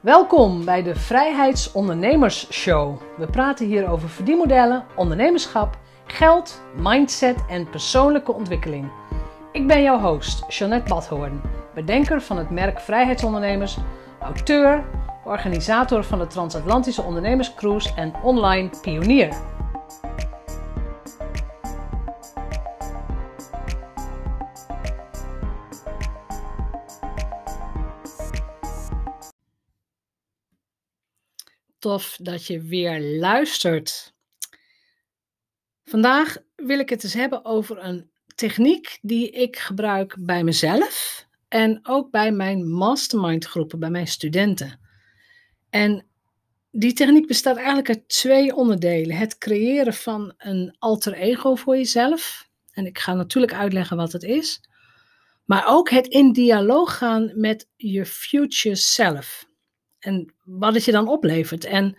Welkom bij de Vrijheidsondernemers Show. We praten hier over verdienmodellen, ondernemerschap, geld, mindset en persoonlijke ontwikkeling. Ik ben jouw host, Jeanette Badhoorn, bedenker van het merk Vrijheidsondernemers, auteur, organisator van de Transatlantische Ondernemerscruise en online pionier. Tof dat je weer luistert. Vandaag wil ik het eens hebben over een techniek die ik gebruik bij mezelf en ook bij mijn mastermind groepen, bij mijn studenten. En die techniek bestaat eigenlijk uit twee onderdelen. Het creëren van een alter ego voor jezelf. En ik ga natuurlijk uitleggen wat het is. Maar ook het in dialoog gaan met je future self. En wat het je dan oplevert. En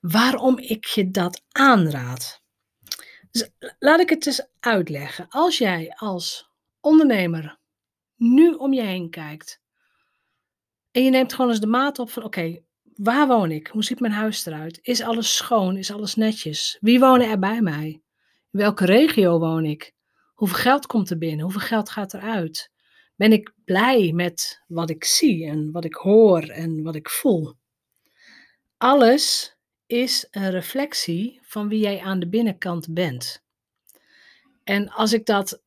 waarom ik je dat aanraad. Dus laat ik het eens uitleggen. Als jij als ondernemer nu om je heen kijkt. En je neemt gewoon eens de maat op van oké, waar woon ik? Hoe ziet mijn huis eruit? Is alles schoon? Is alles netjes? Wie wonen er bij mij? In welke regio woon ik? Hoeveel geld komt er binnen? Hoeveel geld gaat eruit? Ben ik blij met wat ik zie en wat ik hoor en wat ik voel? Alles is een reflectie van wie jij aan de binnenkant bent. En als ik dat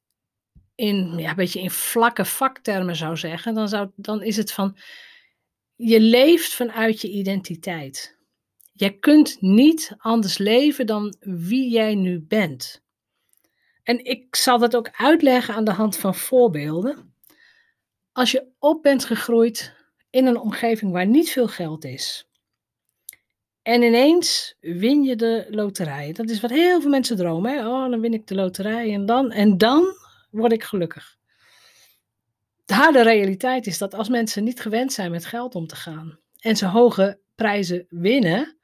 in ja, een beetje in vlakke vaktermen zou zeggen, dan, zou, dan is het van je leeft vanuit je identiteit. Je kunt niet anders leven dan wie jij nu bent. En ik zal dat ook uitleggen aan de hand van voorbeelden. Als je op bent gegroeid in een omgeving waar niet veel geld is. En ineens win je de loterij. Dat is wat heel veel mensen dromen. Hè? Oh, dan win ik de loterij en dan, en dan word ik gelukkig. De harde realiteit is dat als mensen niet gewend zijn met geld om te gaan en ze hoge prijzen winnen,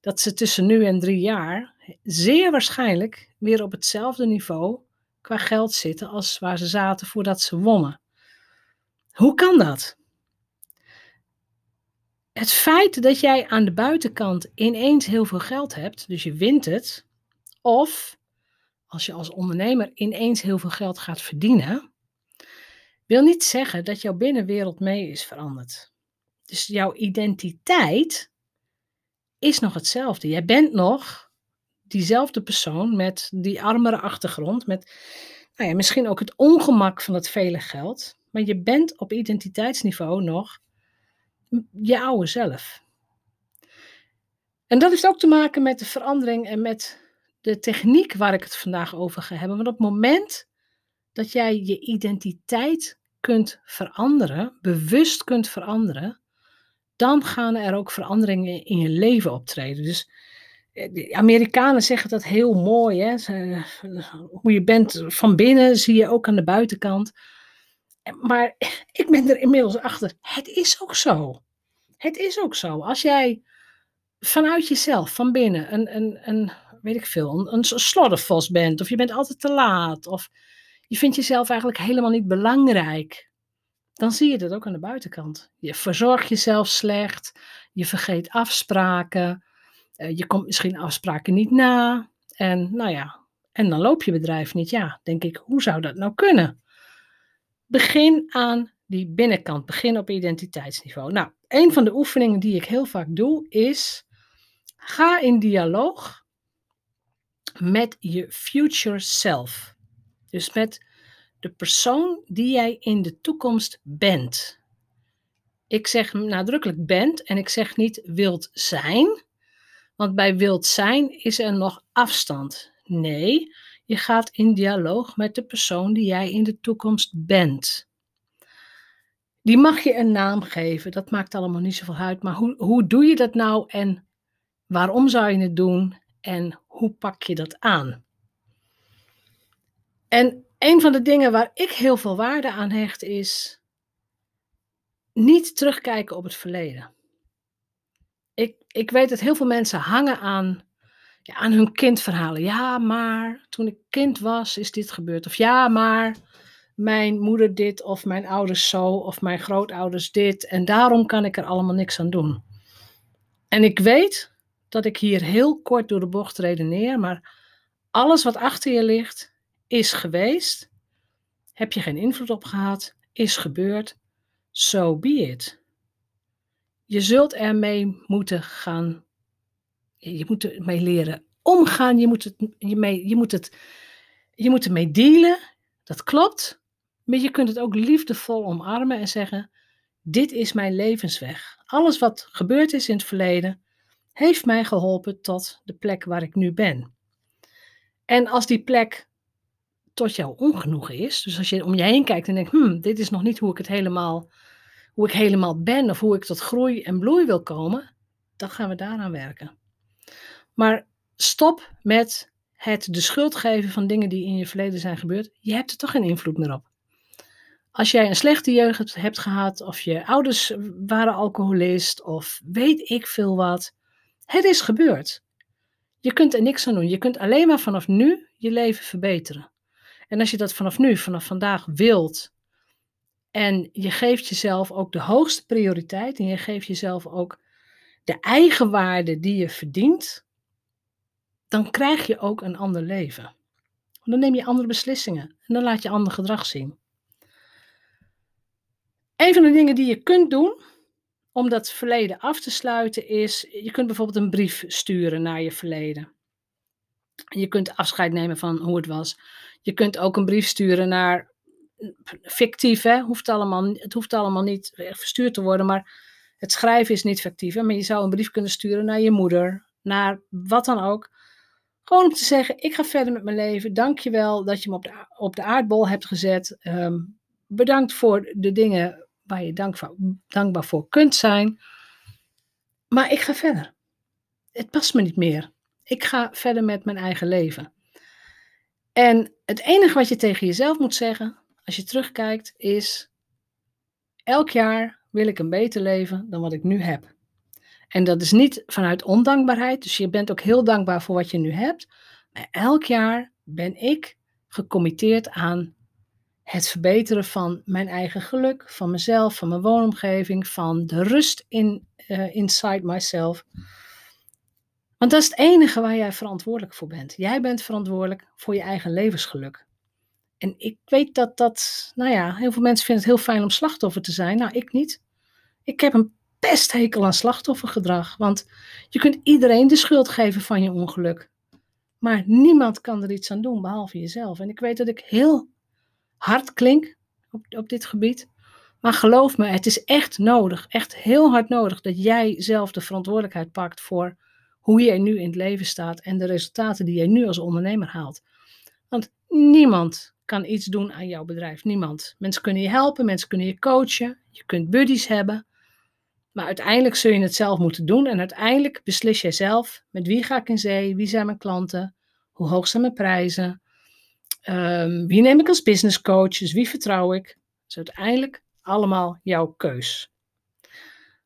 dat ze tussen nu en drie jaar zeer waarschijnlijk weer op hetzelfde niveau qua geld zitten als waar ze zaten voordat ze wonnen. Hoe kan dat? Het feit dat jij aan de buitenkant ineens heel veel geld hebt, dus je wint het, of als je als ondernemer ineens heel veel geld gaat verdienen, wil niet zeggen dat jouw binnenwereld mee is veranderd. Dus jouw identiteit is nog hetzelfde. Jij bent nog diezelfde persoon met die armere achtergrond, met nou ja, misschien ook het ongemak van het vele geld, maar je bent op identiteitsniveau nog je oude zelf. En dat heeft ook te maken met de verandering en met de techniek waar ik het vandaag over ga hebben. Want op het moment dat jij je identiteit kunt veranderen, bewust kunt veranderen, dan gaan er ook veranderingen in je leven optreden. Dus eh, de Amerikanen zeggen dat heel mooi. Hè? Hoe je bent van binnen zie je ook aan de buitenkant. Maar ik ben er inmiddels achter. Het is ook zo. Het is ook zo. Als jij vanuit jezelf, van binnen, een, een, een weet ik veel, een, een bent, of je bent altijd te laat, of je vindt jezelf eigenlijk helemaal niet belangrijk, dan zie je dat ook aan de buitenkant. Je verzorgt jezelf slecht, je vergeet afspraken, eh, je komt misschien afspraken niet na, en nou ja, en dan loopt je bedrijf niet. Ja, denk ik, hoe zou dat nou kunnen? Begin aan die binnenkant, begin op identiteitsniveau. Nou, een van de oefeningen die ik heel vaak doe is: ga in dialoog met je future self. Dus met de persoon die jij in de toekomst bent. Ik zeg nadrukkelijk bent en ik zeg niet wilt zijn, want bij wilt zijn is er nog afstand. Nee, je gaat in dialoog met de persoon die jij in de toekomst bent. Die mag je een naam geven, dat maakt allemaal niet zoveel uit. Maar hoe, hoe doe je dat nou en waarom zou je het doen en hoe pak je dat aan? En een van de dingen waar ik heel veel waarde aan hecht is niet terugkijken op het verleden. Ik, ik weet dat heel veel mensen hangen aan, aan hun kindverhalen. Ja, maar toen ik kind was is dit gebeurd. Of ja, maar mijn moeder dit of mijn ouders zo of mijn grootouders dit en daarom kan ik er allemaal niks aan doen. En ik weet dat ik hier heel kort door de bocht redeneer, maar alles wat achter je ligt is geweest. Heb je geen invloed op gehad, is gebeurd. So be it. Je zult ermee moeten gaan. Je moet ermee leren omgaan. Je moet, het, je, mee, je, moet het, je moet ermee dealen. Dat klopt. Maar je kunt het ook liefdevol omarmen en zeggen: Dit is mijn levensweg. Alles wat gebeurd is in het verleden heeft mij geholpen tot de plek waar ik nu ben. En als die plek tot jouw ongenoegen is, dus als je om je heen kijkt en denkt: hmm, dit is nog niet hoe ik het helemaal, hoe ik helemaal ben of hoe ik tot groei en bloei wil komen, dan gaan we daaraan werken. Maar stop met het de schuld geven van dingen die in je verleden zijn gebeurd. Je hebt er toch geen invloed meer op. Als jij een slechte jeugd hebt gehad, of je ouders waren alcoholist, of weet ik veel wat, het is gebeurd. Je kunt er niks aan doen. Je kunt alleen maar vanaf nu je leven verbeteren. En als je dat vanaf nu, vanaf vandaag wilt, en je geeft jezelf ook de hoogste prioriteit, en je geeft jezelf ook de eigenwaarde die je verdient, dan krijg je ook een ander leven. Dan neem je andere beslissingen en dan laat je ander gedrag zien. Een van de dingen die je kunt doen om dat verleden af te sluiten is, je kunt bijvoorbeeld een brief sturen naar je verleden. Je kunt afscheid nemen van hoe het was. Je kunt ook een brief sturen naar, fictief hè, hoeft allemaal, het hoeft allemaal niet verstuurd te worden, maar het schrijven is niet fictief. Maar je zou een brief kunnen sturen naar je moeder, naar wat dan ook. Gewoon om te zeggen, ik ga verder met mijn leven. Dank je wel dat je me op de, op de aardbol hebt gezet. Ehm, bedankt voor de dingen waar je dankbaar, dankbaar voor kunt zijn. Maar ik ga verder. Het past me niet meer. Ik ga verder met mijn eigen leven. En het enige wat je tegen jezelf moet zeggen, als je terugkijkt, is: elk jaar wil ik een beter leven dan wat ik nu heb. En dat is niet vanuit ondankbaarheid, dus je bent ook heel dankbaar voor wat je nu hebt. Maar elk jaar ben ik gecommitteerd aan het verbeteren van mijn eigen geluk, van mezelf, van mijn woonomgeving, van de rust in, uh, inside myself. Want dat is het enige waar jij verantwoordelijk voor bent. Jij bent verantwoordelijk voor je eigen levensgeluk. En ik weet dat dat, nou ja, heel veel mensen vinden het heel fijn om slachtoffer te zijn. Nou, ik niet. Ik heb een pesthekel aan slachtoffergedrag. Want je kunt iedereen de schuld geven van je ongeluk. Maar niemand kan er iets aan doen behalve jezelf. En ik weet dat ik heel hard klink op, op dit gebied. Maar geloof me, het is echt nodig, echt heel hard nodig dat jij zelf de verantwoordelijkheid pakt voor hoe jij nu in het leven staat en de resultaten die jij nu als ondernemer haalt. Want niemand kan iets doen aan jouw bedrijf. Niemand. Mensen kunnen je helpen, mensen kunnen je coachen, je kunt buddies hebben. Maar uiteindelijk zul je het zelf moeten doen en uiteindelijk beslis jij zelf met wie ga ik in zee, wie zijn mijn klanten, hoe hoog zijn mijn prijzen, um, wie neem ik als business coach, dus wie vertrouw ik. Dus uiteindelijk allemaal jouw keus.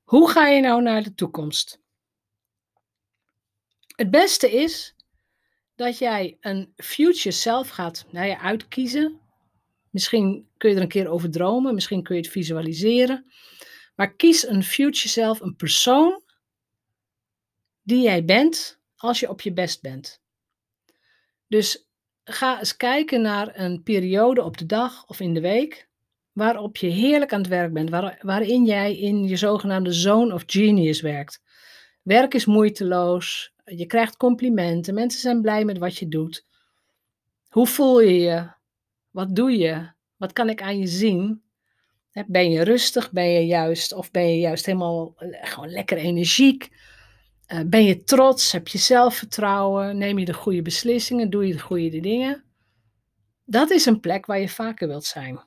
Hoe ga je nou naar de toekomst? Het beste is dat jij een future self gaat nou ja, uitkiezen. Misschien kun je er een keer over dromen, misschien kun je het visualiseren. Maar kies een future self, een persoon die jij bent als je op je best bent. Dus ga eens kijken naar een periode op de dag of in de week waarop je heerlijk aan het werk bent, waarin jij in je zogenaamde zone of genius werkt. Werk is moeiteloos, je krijgt complimenten, mensen zijn blij met wat je doet. Hoe voel je je? Wat doe je? Wat kan ik aan je zien? Ben je rustig? Ben je juist, of ben je juist helemaal eh, gewoon lekker energiek? Eh, ben je trots? Heb je zelfvertrouwen? Neem je de goede beslissingen? Doe je de goede dingen? Dat is een plek waar je vaker wilt zijn.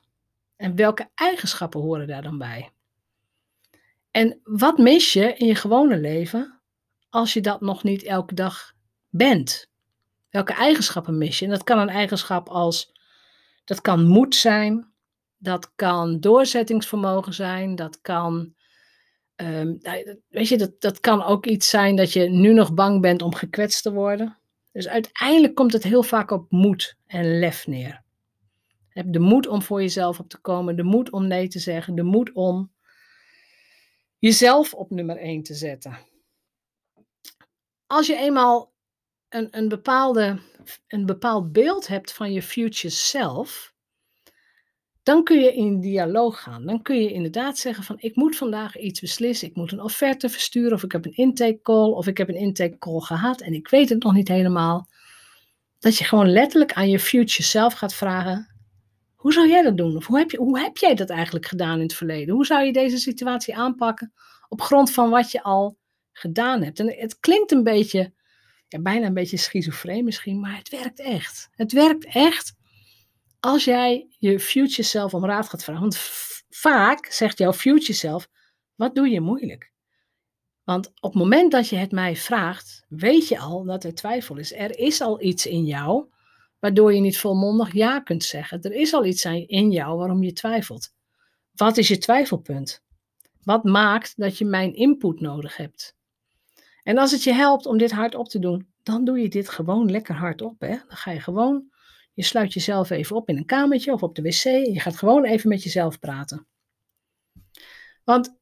En welke eigenschappen horen daar dan bij? En wat mis je in je gewone leven als je dat nog niet elke dag bent? Welke eigenschappen mis je? En dat kan een eigenschap als, dat kan moed zijn, dat kan doorzettingsvermogen zijn, dat kan Ehm, nou, weet je, dat, dat kan ook iets zijn dat je nu nog bang bent om gekwetst te worden. Dus uiteindelijk komt het heel vaak op moed en lef neer. Heb de moed om voor jezelf op te komen, de moed om nee te zeggen, de moed om jezelf op nummer 1 te zetten. Als je eenmaal een, een, bepaalde, een bepaald beeld hebt van je future self, dan kun je in dialoog gaan. Dan kun je inderdaad zeggen van ik moet vandaag iets beslissen, ik moet een offerte versturen of ik heb een intake call of ik heb een intake call gehad en ik weet het nog niet helemaal. Dat je gewoon letterlijk aan je future self gaat vragen, hoe zou jij dat doen? Of hoe heb, je, hoe heb jij dat eigenlijk gedaan in het verleden? Hoe zou je deze situatie aanpakken op grond van wat je al gedaan hebt? En het klinkt een beetje, ja, bijna een beetje schizofreen misschien, maar het werkt echt. Het werkt echt als jij je future self om raad gaat vragen. Want vaak zegt jouw future self, wat doe je moeilijk? Want op het moment dat je het mij vraagt, weet je al dat er twijfel is. Er is al iets in jou waardoor je niet volmondig ja kunt zeggen. Er is al iets in jou waarom je twijfelt. Wat is je twijfelpunt? Wat maakt dat je mijn input nodig hebt? En als het je helpt om dit hardop te doen, dan doe je dit gewoon lekker hardop. Hè? Dan ga je gewoon, je sluit jezelf even op in een kamertje of op de wc. Je gaat gewoon even met jezelf praten. Want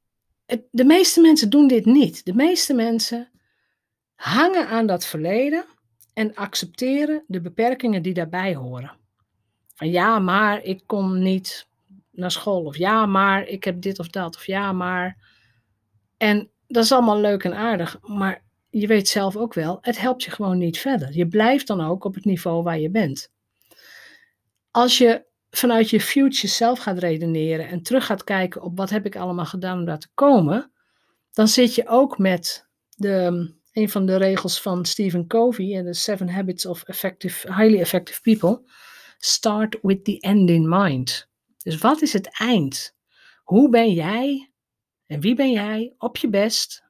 de meeste mensen doen dit niet. De meeste mensen hangen aan dat verleden en accepteren de beperkingen die daarbij horen. Van ja, maar ik kom niet naar school. Of ja, maar ik heb dit of dat. Of ja, maar. En dat is allemaal leuk en aardig. Maar je weet zelf ook wel, het helpt je gewoon niet verder. Je blijft dan ook op het niveau waar je bent. Als je vanuit je future zelf gaat redeneren en terug gaat kijken op wat heb ik allemaal gedaan om daar te komen, dan zit je ook met de een van de regels van Stephen Covey en de Seven Habits of effective, Highly Effective People. Start with the end in mind. Dus wat is het eind? Hoe ben jij en wie ben jij op je best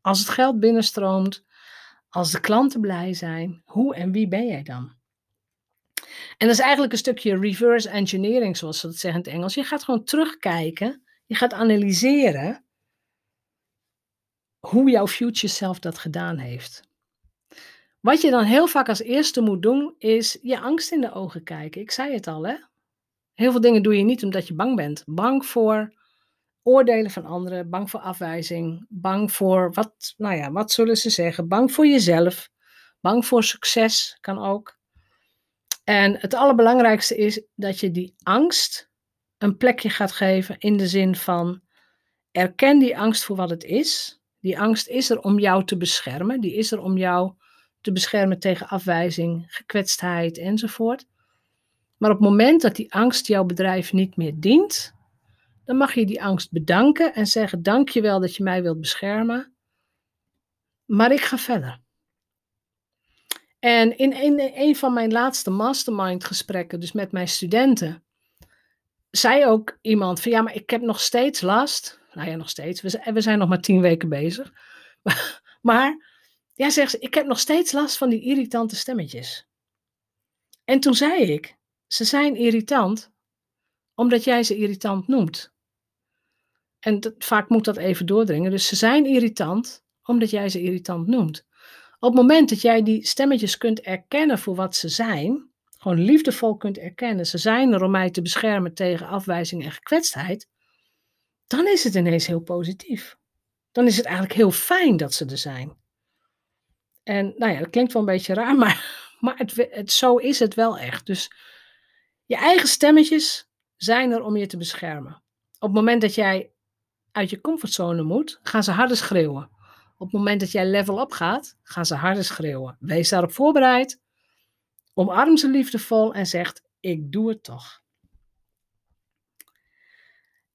als het geld binnenstroomt, als de klanten blij zijn? Hoe en wie ben jij dan? En dat is eigenlijk een stukje reverse engineering, zoals ze dat zeggen in het Engels. Je gaat gewoon terugkijken, je gaat analyseren hoe jouw future self dat gedaan heeft. Wat je dan heel vaak als eerste moet doen, is je angst in de ogen kijken. Ik zei het al, hè? Heel veel dingen doe je niet omdat je bang bent. Bang voor oordelen van anderen, bang voor afwijzing, bang voor wat, nou ja, wat zullen ze zeggen, bang voor jezelf, bang voor succes kan ook. En het allerbelangrijkste is dat je die angst een plekje gaat geven in de zin van erken die angst voor wat het is die angst is er om jou te beschermen. Die is er om jou te beschermen tegen afwijzing, gekwetstheid enzovoort. Maar op het moment dat die angst jouw bedrijf niet meer dient, dan mag je die angst bedanken en zeggen: Dank je wel dat je mij wilt beschermen, maar ik ga verder. En in een, van mijn laatste mastermind gesprekken, dus met mijn studenten, zei ook iemand van ja, maar ik heb nog steeds last nou ja, nog steeds. We zijn, nog maar tien weken bezig. Maar, ja, zegt ze, ik heb nog steeds last van die irritante stemmetjes. En toen zei ik, ze zijn irritant omdat jij ze irritant noemt. En dat, vaak moet dat even doordringen. Dus ze zijn irritant omdat jij ze irritant noemt. Op het moment dat jij die stemmetjes kunt erkennen voor wat ze zijn, gewoon liefdevol kunt erkennen, ze zijn er om mij te beschermen tegen afwijzing en gekwetstheid, dan is het ineens heel positief. Dan is het eigenlijk heel fijn dat ze er zijn. En nou ja, dat klinkt wel een beetje raar, maar, maar het, het, zo is het wel echt. Dus je eigen stemmetjes zijn er om je te beschermen. Op het moment dat jij uit je comfortzone moet, gaan ze harder schreeuwen. Op het moment dat jij level up gaat, gaan ze harder schreeuwen. Wees daarop voorbereid. Omarm ze liefdevol en zegt: Ik doe het toch.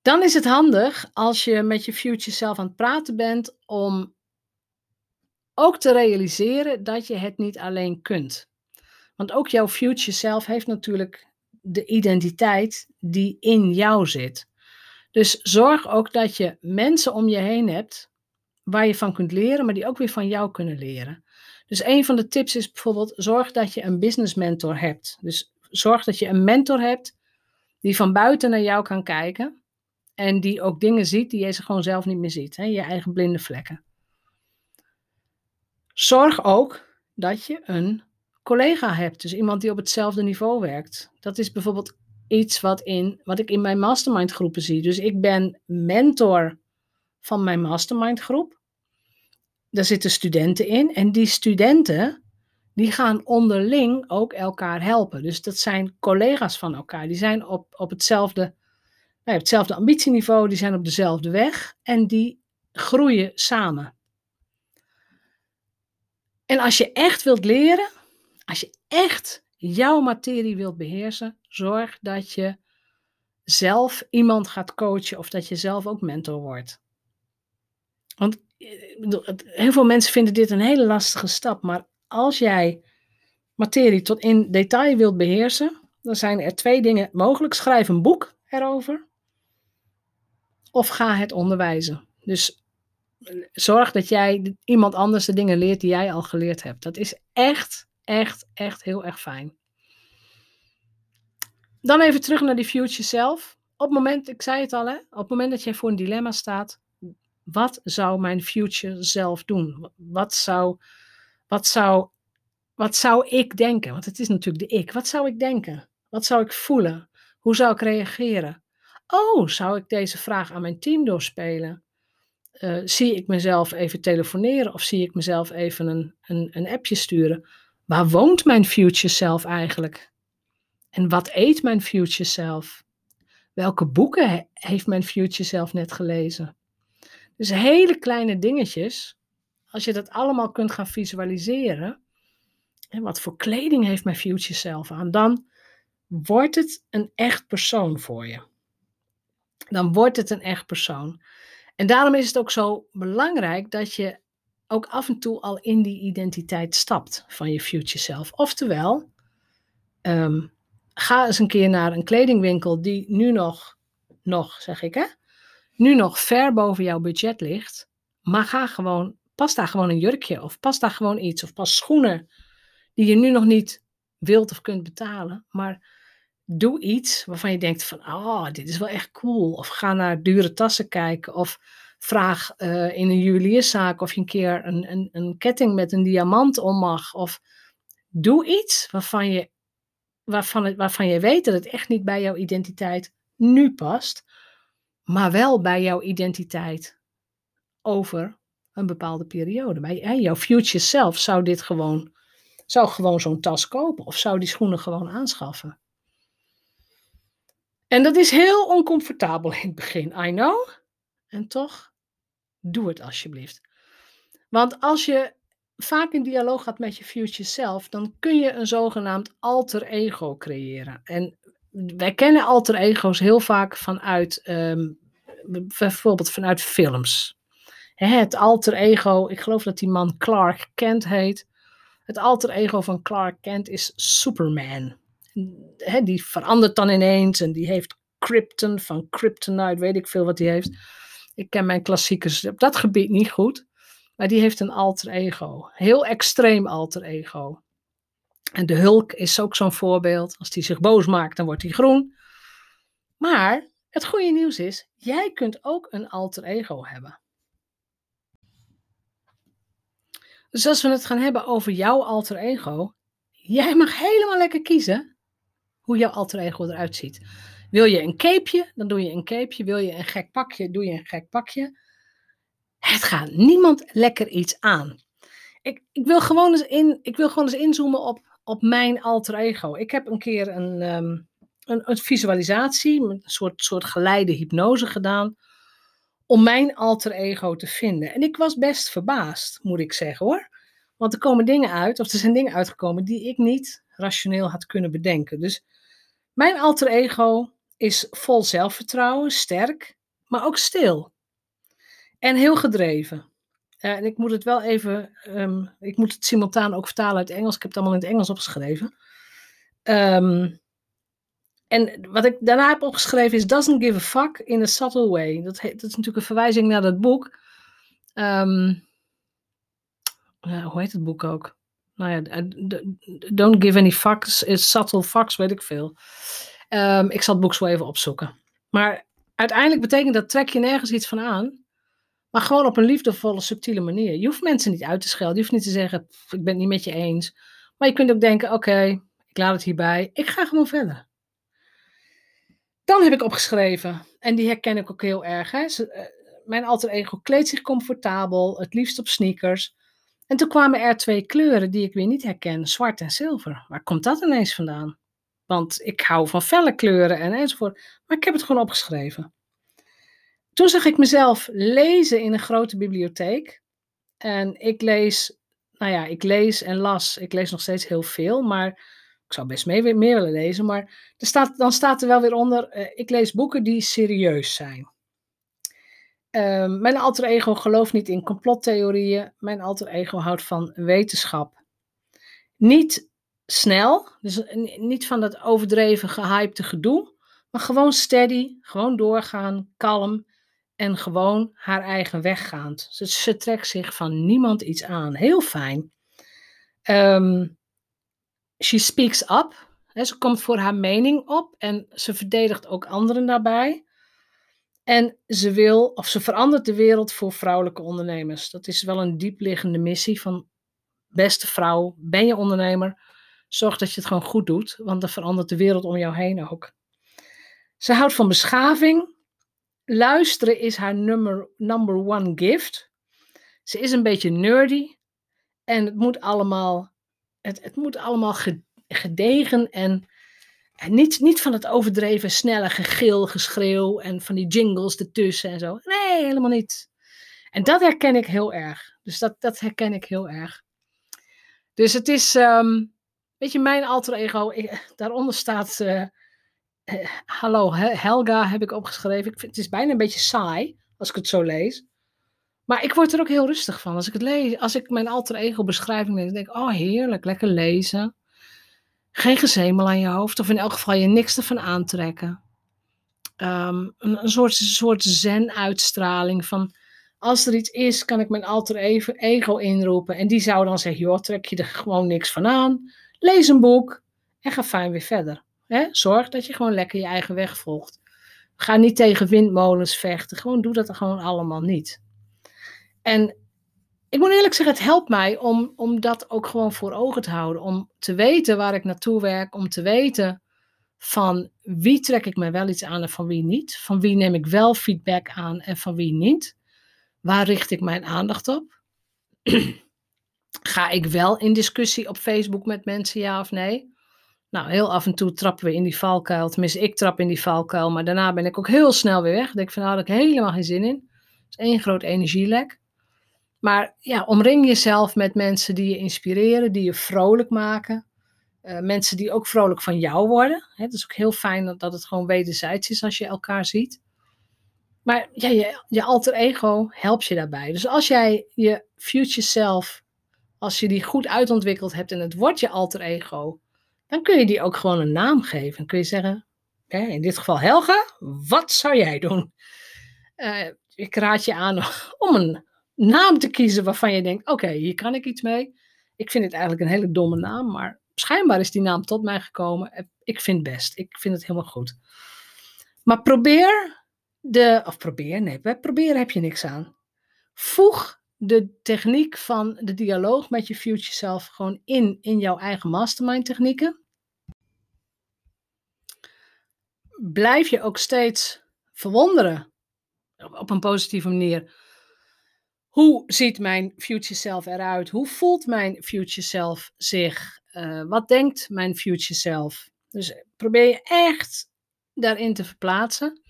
Dan is het handig als je met je future self aan het praten bent om ook te realiseren dat je het niet alleen kunt. Want ook jouw future self heeft natuurlijk de identiteit die in jou zit. Dus zorg ook dat je mensen om je heen hebt waar je van kunt leren, maar die ook weer van jou kunnen leren. Dus een van de tips is bijvoorbeeld: zorg dat je een business mentor hebt. Dus zorg dat je een mentor hebt die van buiten naar jou kan kijken en die ook dingen ziet die je ze gewoon zelf niet meer ziet. Hè? Je eigen blinde vlekken. Zorg ook dat je een collega hebt. Dus iemand die op hetzelfde niveau werkt. Dat is bijvoorbeeld iets wat, in, wat ik in mijn mastermind groepen zie. Dus ik ben mentor van mijn mastermind groep. Daar zitten studenten in en die studenten die gaan onderling ook elkaar helpen. Dus dat zijn collega's van elkaar. Die zijn op, op hetzelfde, nou, hetzelfde ambitieniveau, die zijn op dezelfde weg en die groeien samen. En als je echt wilt leren, als je echt jouw materie wilt beheersen, zorg dat je zelf iemand gaat coachen of dat je zelf ook mentor wordt. Want heel veel mensen vinden dit een hele lastige stap, maar als jij materie tot in detail wilt beheersen, dan zijn er twee dingen mogelijk. Schrijf een boek erover of ga het onderwijzen. Dus zorg dat jij iemand anders de dingen leert die jij al geleerd hebt. Dat is echt, echt, echt heel erg fijn. Dan even terug naar die future self. Op het moment, ik zei het al, hè, op het moment dat jij voor een dilemma staat, wat zou mijn future self doen? Wat zou, wat zou, wat zou ik denken? Want het is natuurlijk de ik. Wat zou ik denken? Wat zou ik voelen? Hoe zou ik reageren? Oh, zou ik deze vraag aan mijn team doorspelen? Uh, zie ik mezelf even telefoneren of zie ik mezelf even een, een, een appje sturen? Waar woont mijn future self eigenlijk? En wat eet mijn future self? Welke boeken heeft mijn future self net gelezen? Dus hele kleine dingetjes, als je dat allemaal kunt gaan visualiseren, en wat voor kleding heeft mijn future self aan, dan wordt het een echt persoon voor je. Dan wordt het een echt persoon. En daarom is het ook zo belangrijk dat je ook af en toe al in die identiteit stapt van je future self. Oftewel, um, ga eens een keer naar een kledingwinkel die nu nog, nog zeg ik hè, nu nog ver boven jouw budget ligt. Maar ga gewoon, pas daar gewoon een jurkje of pas daar gewoon iets of pas schoenen die je nu nog niet wilt of kunt betalen. Maar doe iets waarvan je denkt van, oh, dit is wel echt cool. Of ga naar dure tassen kijken of vraag uh, in een juwelierszaak of je een keer een, een, een ketting met een diamant om mag. Of doe iets waarvan je, waarvan, het, waarvan je weet dat het echt niet bij jouw identiteit nu past, maar wel bij jouw identiteit over een bepaalde periode. Bij jouw future self zou dit gewoon, zou gewoon zo'n tas kopen of zou die schoenen gewoon aanschaffen. En dat is heel oncomfortabel in het begin, I know. En toch, doe het alsjeblieft. Want als je vaak in dialoog gaat met je future self, dan kun je een zogenaamd alter ego creëren. En wij kennen alter ego's heel vaak vanuit, ehm, bijvoorbeeld vanuit films. het alter ego, ik geloof dat die man Clark Kent heet. Het alter ego van Clark Kent is Superman. die verandert dan ineens en die heeft Krypton van Kryptonite, weet ik veel wat hij heeft. Ik ken mijn klassiekers op dat gebied niet goed. Maar die heeft een alter ego. Heel extreem alter ego. En de Hulk is ook zo'n voorbeeld. Als die zich boos maakt, dan wordt hij groen. Maar het goede nieuws is, jij kunt ook een alter ego hebben. Dus als we het gaan hebben over jouw alter ego, jij mag helemaal lekker kiezen hoe jouw alter ego eruit ziet. Wil je een capeje, dan doe je een capeje. Wil je een gek pakje, doe je een gek pakje. Het gaat niemand lekker iets aan. Ik, ik, wil, gewoon eens in, ik wil gewoon eens inzoomen op, op mijn alter ego. Ik heb een keer een, um, een, een, visualisatie, een soort, soort geleide hypnose gedaan, om mijn alter ego te vinden. En ik was best verbaasd, moet ik zeggen hoor. Want er komen dingen uit, of er zijn dingen uitgekomen die ik niet rationeel had kunnen bedenken. Dus mijn alter ego is vol zelfvertrouwen, sterk, maar ook stil. En heel gedreven. En ik moet het wel even, um, ik moet het simultaan ook vertalen uit Engels. Ik heb het allemaal in het Engels opgeschreven. Um, en wat ik daarna heb opgeschreven is doesn't give a fuck in a subtle way. Dat, dat is natuurlijk een verwijzing naar dat boek. Uh, hoe heet het boek ook? Nou ja, don't give any fucks, is subtle fucks, weet ik veel. Ik zal het boek zo even opzoeken. Maar uiteindelijk betekent dat trek je nergens iets van aan. Maar gewoon op een liefdevolle, subtiele manier. Je hoeft mensen niet uit te schelden. Je hoeft niet te zeggen, ik ben het niet met je eens. Maar je kunt ook denken, oké, ik laat het hierbij. Ik ga gewoon verder. Dan heb ik opgeschreven, en die herken ik ook heel erg. Hè? Eh, mijn alter ego kleedt zich comfortabel, het liefst op sneakers. En toen kwamen er twee kleuren die ik weer niet herken, zwart en zilver. Waar komt dat ineens vandaan? Want ik hou van felle kleuren en enzovoort. Maar ik heb het gewoon opgeschreven. Toen zag ik mezelf lezen in een grote bibliotheek. En ik lees, nou ja, ik lees en las. Ik lees nog steeds heel veel, maar ik zou best mee, meer willen lezen. Maar er staat, dan staat er wel weer onder, uh, ik lees boeken die serieus zijn. Uh, mijn alter ego gelooft niet in complottheorieën. Mijn alter ego houdt van wetenschap. Niet snel, dus niet van dat overdreven gehypte gedoe, maar gewoon steady, gewoon doorgaan, kalm en gewoon haar eigen weg gaand. Ze, trekt zich van niemand iets aan. Heel fijn. Um, she speaks up. Ze komt voor haar mening op en ze verdedigt ook anderen daarbij. En ze wil, of ze verandert de wereld voor vrouwelijke ondernemers. Dat is wel een diepliggende missie van beste vrouw, ben je ondernemer, zorg dat je het gewoon goed doet, want dan verandert de wereld om jou heen ook. Ze houdt van beschaving. Luisteren is haar number, number one gift. Ze is een beetje nerdy. En het moet allemaal, het, het moet allemaal gedegen en, en niet, niet van het overdreven snelle gegil, geschreeuw en van die jingles ertussen en zo. Nee, helemaal niet. En dat herken ik heel erg. Dus dat, dat herken ik heel erg. Dus het is, um, weet je, mijn alter ego, daaronder staat, uh, hallo Helga heb ik opgeschreven. Ik vind, het is bijna een beetje saai als ik het zo lees. Maar ik word er ook heel rustig van. Als ik het lees, als ik mijn alter ego beschrijving lees, denk ik, oh heerlijk, lekker lezen. Geen gezemel aan je hoofd, of in elk geval je niks ervan aantrekken. Um, een, een, soort, soort zen-uitstraling van, als er iets is, kan ik mijn alter ego inroepen. En die zou dan zeggen, joh, trek je er gewoon niks van aan. Lees een boek en ga fijn weer verder. Zorg dat je gewoon lekker je eigen weg volgt. Ga niet tegen windmolens vechten. Gewoon doe dat gewoon allemaal niet. En ik moet eerlijk zeggen, het helpt mij om, om dat ook gewoon voor ogen te houden. Om te weten waar ik naartoe werk. Om te weten van wie trek ik me wel iets aan en van wie niet. Van wie neem ik wel feedback aan en van wie niet. Waar richt ik mijn aandacht op? Ga ik wel in discussie op Facebook met mensen, ja of nee? Nou, heel af en toe trappen we in die valkuil. Tenminste, ik trap in die valkuil, maar daarna ben ik ook heel snel weer weg. Ik denk van, nou, heb ik helemaal geen zin in. Het is één groot energielek. Maar ja, omring jezelf met mensen die je inspireren, die je vrolijk maken. Uh, mensen die ook vrolijk van jou worden. Het is ook heel fijn dat, dat het gewoon wederzijds is als je elkaar ziet. Maar ja, je, je alter ego helpt je daarbij. Dus als jij je future self, als je die goed uitontwikkeld hebt en het wordt je alter ego, dan kun je die ook gewoon een naam geven. Dan kun je zeggen, hè, in dit geval Helga, wat zou jij doen? Uh, ik raad je aan om een naam te kiezen waarvan je denkt, oké, hier kan ik iets mee. Ik vind het eigenlijk een hele domme naam, maar schijnbaar is die naam tot mij gekomen. Ik vind het best. Ik vind het helemaal goed. Maar probeer de, of probeer, nee, bij proberen heb je niks aan. Voeg de techniek van de dialoog met je future self gewoon in, in jouw eigen mastermind technieken. Blijf je ook steeds verwonderen op een positieve manier. Hoe ziet mijn future self eruit? Hoe voelt mijn future self zich? Uh, wat denkt mijn future self? Dus probeer je echt daarin te verplaatsen.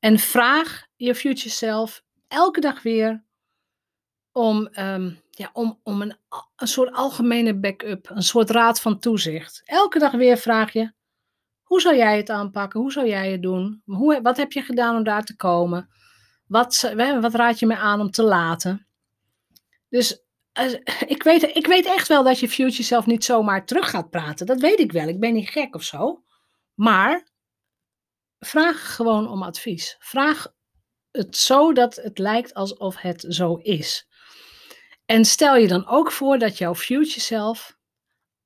En vraag je future self elke dag weer om, um, ja, om, om een, een soort algemene backup, een soort raad van toezicht. Elke dag weer vraag je, hoe zou jij het aanpakken? Hoe zou jij het doen? Hoe, wat heb je gedaan om daar te komen? Wat, wat raad je me aan om te laten? Dus uh, ik, weet, ik weet echt wel dat je future self niet zomaar terug gaat praten. Dat weet ik wel. Ik ben niet gek of zo. Maar vraag gewoon om advies. Vraag het zo dat het lijkt alsof het zo is. En stel je dan ook voor dat jouw future self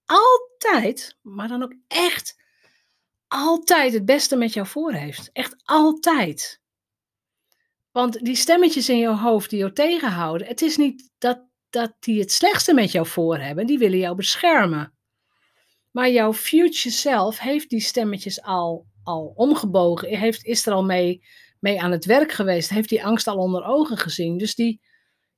altijd, maar dan ook echt altijd het beste met jou voor heeft. Echt altijd. Want die stemmetjes in jouw hoofd die jou tegenhouden, het is niet dat, dat die het slechtste met jou voor hebben, die willen jou beschermen. Maar jouw future self heeft die stemmetjes al al omgebogen, heeft, is er al mee, mee aan het werk geweest, heeft die angst al onder ogen gezien. Dus die,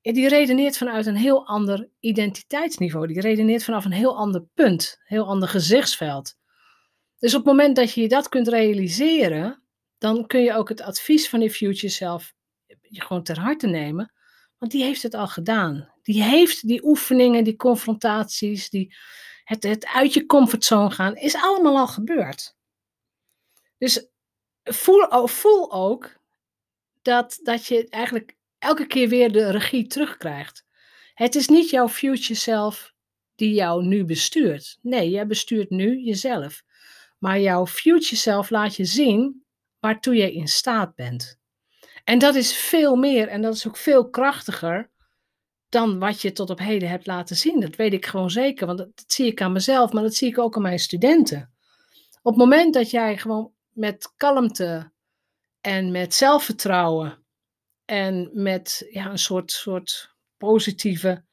die redeneert vanuit een heel ander identiteitsniveau. Die redeneert vanaf een heel ander punt, een heel ander gezichtsveld. Dus op het moment dat je dat kunt realiseren, dan kun je ook het advies van die future self gewoon ter harte nemen. Want die heeft het al gedaan. Die heeft die oefeningen, die confrontaties, die, het, het uit je comfortzone gaan, is allemaal al gebeurd. Dus voel, voel ook dat, dat je eigenlijk elke keer weer de regie terugkrijgt. Het is niet jouw future self die jou nu bestuurt. Nee, jij bestuurt nu jezelf. Maar jouw future self laat je zien waartoe je in staat bent. En dat is veel meer en dat is ook veel krachtiger dan wat je tot op heden hebt laten zien. Dat weet ik gewoon zeker, want dat, zie ik aan mezelf, maar dat zie ik ook aan mijn studenten. Op het moment dat jij gewoon met kalmte en met zelfvertrouwen en met ja, een soort, soort positieve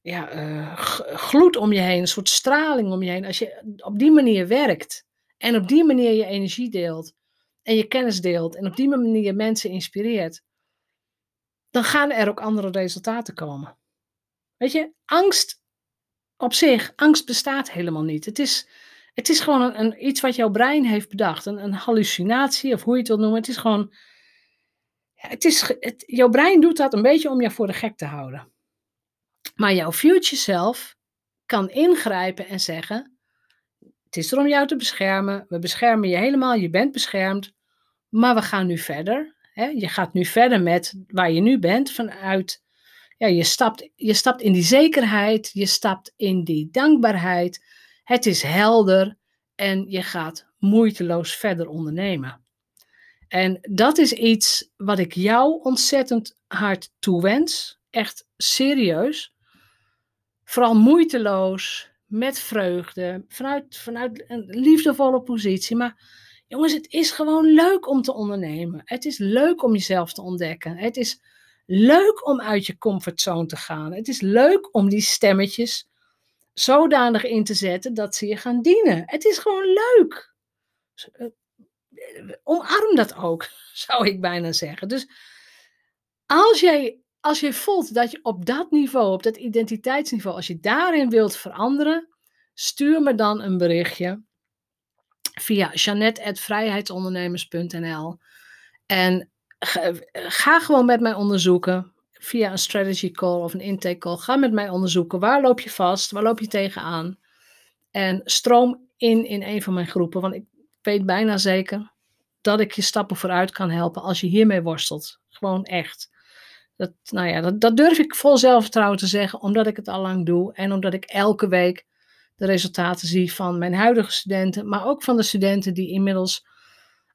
ja, uh, gloed om je heen, een soort straling om je heen, als je op die manier werkt en op die manier je energie deelt en je kennis deelt en op die manier mensen inspireert, dan gaan er ook andere resultaten komen. Weet je, angst op zich, angst bestaat helemaal niet. Het is, het is gewoon een, iets wat jouw brein heeft bedacht, een, een, hallucinatie of hoe je het wilt noemen. Het is gewoon, het is, jouw brein doet dat een beetje om je voor de gek te houden. Maar jouw future self kan ingrijpen en zeggen: Het is er om jou te beschermen. We beschermen je helemaal, je bent beschermd. Maar we gaan nu verder. Hè? Je gaat nu verder met waar je nu bent, vanuit, ja, je stapt, je stapt in die zekerheid, je stapt in die dankbaarheid. Het is helder en je gaat moeiteloos verder ondernemen. En dat is iets wat ik jou ontzettend hard toewens. Echt serieus. Vooral moeiteloos, met vreugde, vanuit, vanuit een liefdevolle positie. Maar Jongens, het is gewoon leuk om te ondernemen. Het is leuk om jezelf te ontdekken. Het is leuk om uit je comfortzone te gaan. Het is leuk om die stemmetjes zodanig in te zetten dat ze je gaan dienen. Het is gewoon leuk. Omarm dat ook, zou ik bijna zeggen. Dus als jij, als je voelt dat je op dat niveau, op dat identiteitsniveau, als je daarin wilt veranderen, stuur me dan een berichtje via janet.vrijheidsondernemers.nl. En ga gewoon met mij onderzoeken via een strategy call of een intake call. Ga met mij onderzoeken waar loop je vast, waar loop je tegenaan. En stroom in in een van mijn groepen, want ik weet bijna zeker dat ik je stappen vooruit kan helpen als je hiermee worstelt. Gewoon echt. Dat, nou ja, dat, dat durf ik vol zelfvertrouwen te zeggen, omdat ik het al lang doe en omdat ik elke week de resultaten zie van mijn huidige studenten, maar ook van de studenten die inmiddels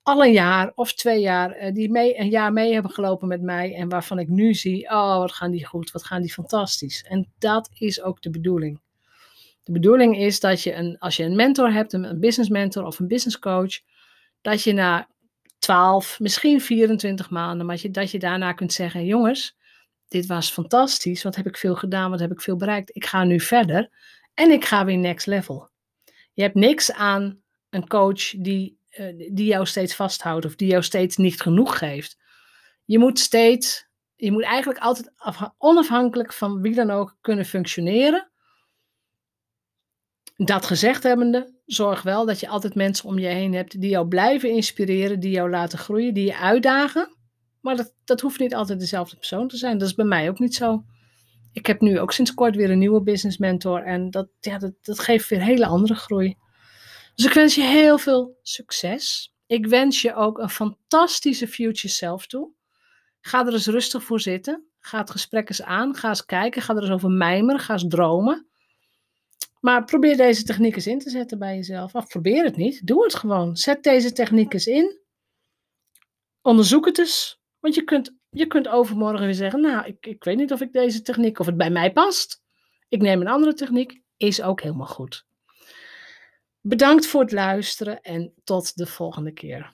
al een jaar of twee jaar, eh, die mee, een jaar mee hebben gelopen met mij en waarvan ik nu zie, oh wat gaan die goed, wat gaan die fantastisch. En dat is ook de bedoeling. De bedoeling is dat je een, als je een mentor hebt, een business mentor of een business coach, dat je na 12, misschien 24 maanden, maar je, dat je daarna kunt zeggen, jongens, dit was fantastisch, wat heb ik veel gedaan, wat heb ik veel bereikt, ik ga nu verder. En ik ga weer next level. Je hebt niks aan een coach die, uh, die jou steeds vasthoudt of die jou steeds niet genoeg geeft. Je moet steeds, je moet eigenlijk altijd onafhankelijk van wie dan ook kunnen functioneren. Dat gezegd hebbende, zorg wel dat je altijd mensen om je heen hebt die jou blijven inspireren, die jou laten groeien, die je uitdagen. Maar dat, dat hoeft niet altijd dezelfde persoon te zijn. Dat is bij mij ook niet zo ik heb nu ook sinds kort weer een nieuwe business mentor. En dat, ja, dat, dat geeft weer hele andere groei. Dus ik wens je heel veel succes. Ik wens je ook een fantastische future self toe. Ga er eens rustig voor zitten. Ga het gesprek eens aan. Ga eens kijken. Ga er eens over mijmeren. Ga eens dromen. Maar probeer deze techniek eens in te zetten bij jezelf. Of probeer het niet. Doe het gewoon. Zet deze techniek eens in. Onderzoek het eens. Want je kunt je kunt overmorgen weer zeggen, nou, ik, ik weet niet of ik deze techniek, of het bij mij past. Ik neem een andere techniek, is ook helemaal goed. Bedankt voor het luisteren en tot de volgende keer.